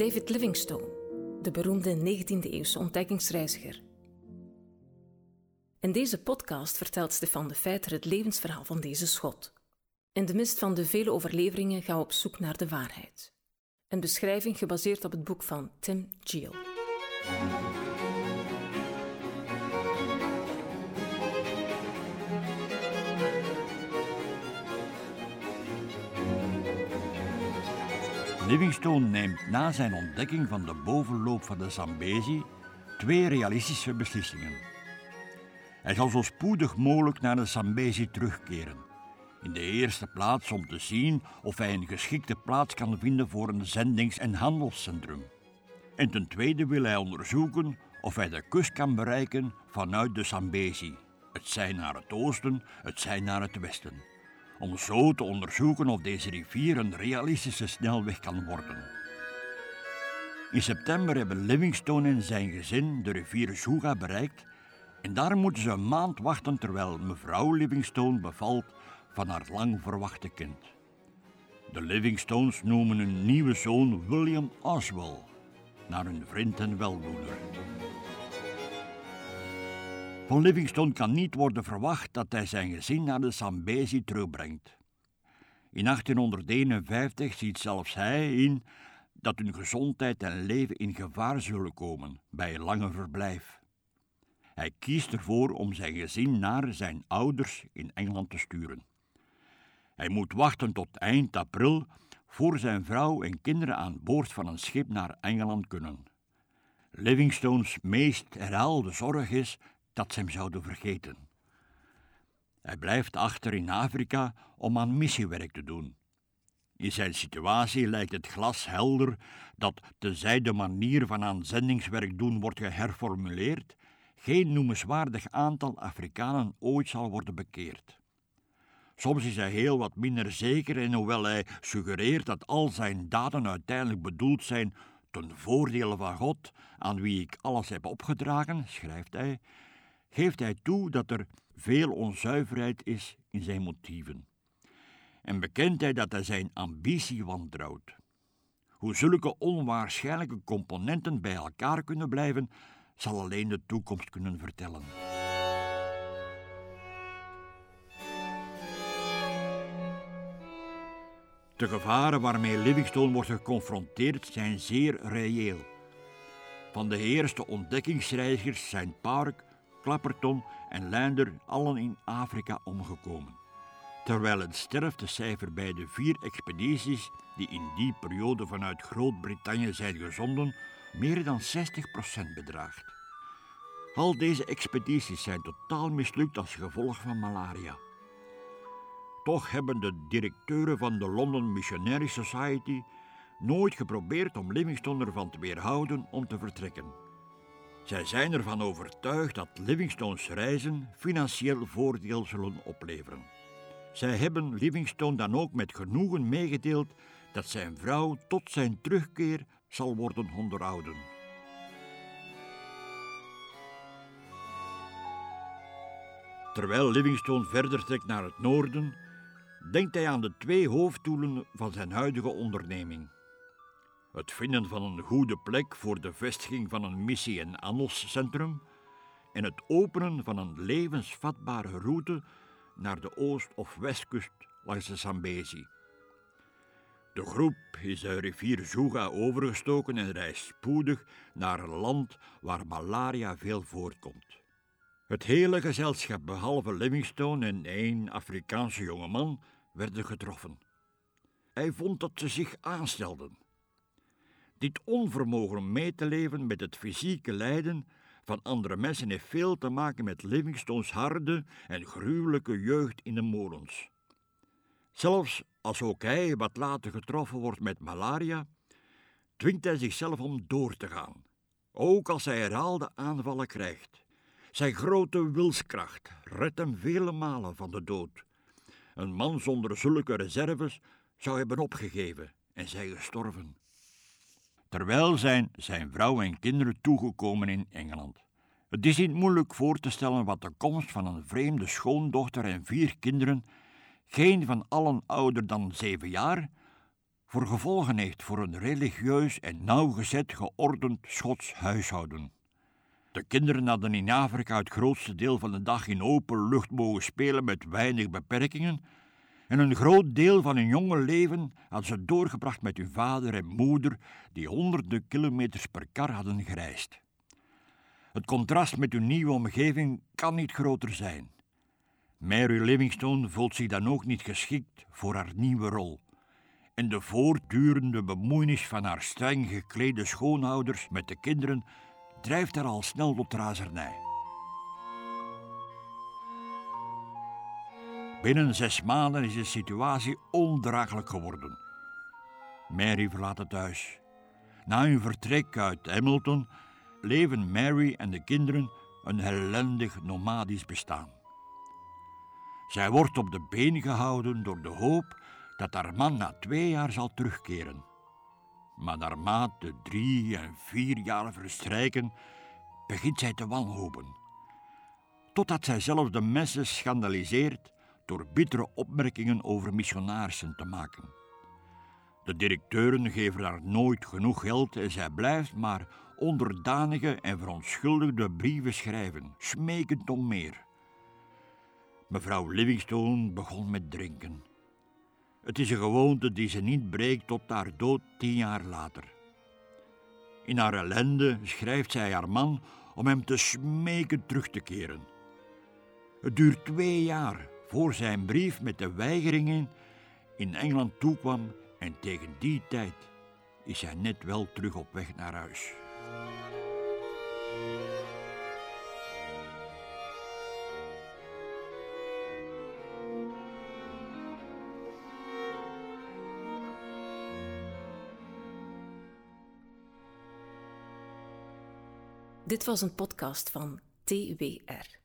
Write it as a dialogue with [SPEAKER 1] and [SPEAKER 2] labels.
[SPEAKER 1] David Livingstone, de beroemde 19e-eeuwse ontdekkingsreiziger. In deze podcast vertelt Stefan de Feiter het levensverhaal van deze schot. In de mist van de vele overleveringen gaan we op zoek naar de waarheid. Een beschrijving gebaseerd op het boek van Tim Geel.
[SPEAKER 2] Livingstone neemt na zijn ontdekking van de bovenloop van de Zambezi twee realistische beslissingen. Hij zal zo spoedig mogelijk naar de Zambezi terugkeren. In de eerste plaats om te zien of hij een geschikte plaats kan vinden voor een zendings- en handelscentrum. En ten tweede wil hij onderzoeken of hij de kust kan bereiken vanuit de Zambezi. Het zij naar het oosten, het zij naar het westen om zo te onderzoeken of deze rivier een realistische snelweg kan worden. In september hebben Livingstone en zijn gezin de rivier Zuga bereikt en daar moeten ze een maand wachten terwijl mevrouw Livingstone bevalt van haar lang verwachte kind. De Livingstones noemen hun nieuwe zoon William Oswell, naar hun vriend en weldoener. Van Livingstone kan niet worden verwacht dat hij zijn gezin naar de Zambezi terugbrengt. In 1851 ziet zelfs hij in dat hun gezondheid en leven in gevaar zullen komen bij een lange verblijf. Hij kiest ervoor om zijn gezin naar zijn ouders in Engeland te sturen. Hij moet wachten tot eind april voor zijn vrouw en kinderen aan boord van een schip naar Engeland kunnen. Livingstone's meest herhaalde zorg is dat ze hem zouden vergeten. Hij blijft achter in Afrika om aan missiewerk te doen. In zijn situatie lijkt het glashelder dat, tenzij de manier van aan zendingswerk doen wordt geherformuleerd, geen noemenswaardig aantal Afrikanen ooit zal worden bekeerd. Soms is hij heel wat minder zeker en hoewel hij suggereert dat al zijn daden uiteindelijk bedoeld zijn ten voordele van God, aan wie ik alles heb opgedragen, schrijft hij, geeft hij toe dat er veel onzuiverheid is in zijn motieven. En bekent hij dat hij zijn ambitie wantrouwt. Hoe zulke onwaarschijnlijke componenten bij elkaar kunnen blijven, zal alleen de toekomst kunnen vertellen. De gevaren waarmee Livingstone wordt geconfronteerd zijn zeer reëel. Van de eerste ontdekkingsreizigers zijn Park, Clapperton en Lander allen in Afrika omgekomen. Terwijl het sterftecijfer bij de vier expedities die in die periode vanuit Groot-Brittannië zijn gezonden meer dan 60% bedraagt. Al deze expedities zijn totaal mislukt als gevolg van malaria. Toch hebben de directeuren van de London Missionary Society nooit geprobeerd om Livingstone ervan te weerhouden om te vertrekken. Zij zijn ervan overtuigd dat Livingstone's reizen financieel voordeel zullen opleveren. Zij hebben Livingstone dan ook met genoegen meegedeeld dat zijn vrouw tot zijn terugkeer zal worden onderhouden. Terwijl Livingstone verder trekt naar het noorden, denkt hij aan de twee hoofddoelen van zijn huidige onderneming. Het vinden van een goede plek voor de vestiging van een missie- en handelscentrum en het openen van een levensvatbare route naar de oost- of westkust langs de Zambezi. De groep is de rivier Zuga overgestoken en reist spoedig naar een land waar malaria veel voorkomt. Het hele gezelschap, behalve Livingstone en één Afrikaanse jongeman, werden getroffen. Hij vond dat ze zich aanstelden. Dit onvermogen om mee te leven met het fysieke lijden van andere mensen heeft veel te maken met Livingstone's harde en gruwelijke jeugd in de molens. Zelfs als ook hij wat later getroffen wordt met malaria, dwingt hij zichzelf om door te gaan, ook als hij herhaalde aanvallen krijgt. Zijn grote wilskracht redt hem vele malen van de dood. Een man zonder zulke reserves zou hebben opgegeven en zijn gestorven. Terwijl zijn zijn vrouw en kinderen toegekomen in Engeland. Het is niet moeilijk voor te stellen wat de komst van een vreemde schoondochter en vier kinderen, geen van allen ouder dan zeven jaar, voor gevolgen heeft voor een religieus en nauwgezet geordend Schots huishouden. De kinderen hadden in Afrika het grootste deel van de dag in open lucht mogen spelen met weinig beperkingen, en een groot deel van hun jonge leven hadden ze doorgebracht met hun vader en moeder, die honderden kilometers per kar hadden gereisd. Het contrast met hun nieuwe omgeving kan niet groter zijn. Mary Livingstone voelt zich dan ook niet geschikt voor haar nieuwe rol. En de voortdurende bemoeienis van haar streng geklede schoonhouders met de kinderen drijft haar al snel tot razernij. Binnen zes maanden is de situatie ondraaglijk geworden. Mary verlaat het huis. Na hun vertrek uit Hamilton leven Mary en de kinderen een ellendig nomadisch bestaan. Zij wordt op de been gehouden door de hoop dat haar man na twee jaar zal terugkeren. Maar naarmate drie en vier jaar verstrijken, begint zij te wanhopen. Totdat zij zelfs de mensen schandaliseert door bittere opmerkingen over missionarissen te maken. De directeuren geven haar nooit genoeg geld en zij blijft maar onderdanige en verontschuldigde brieven schrijven, smekend om meer. Mevrouw Livingstone begon met drinken. Het is een gewoonte die ze niet breekt tot haar dood tien jaar later. In haar ellende schrijft zij haar man om hem te smeken terug te keren. Het duurt twee jaar voor zijn brief met de weigeringen in Engeland toekwam en tegen die tijd is hij net wel terug op weg naar huis.
[SPEAKER 1] Dit was een podcast van TWR.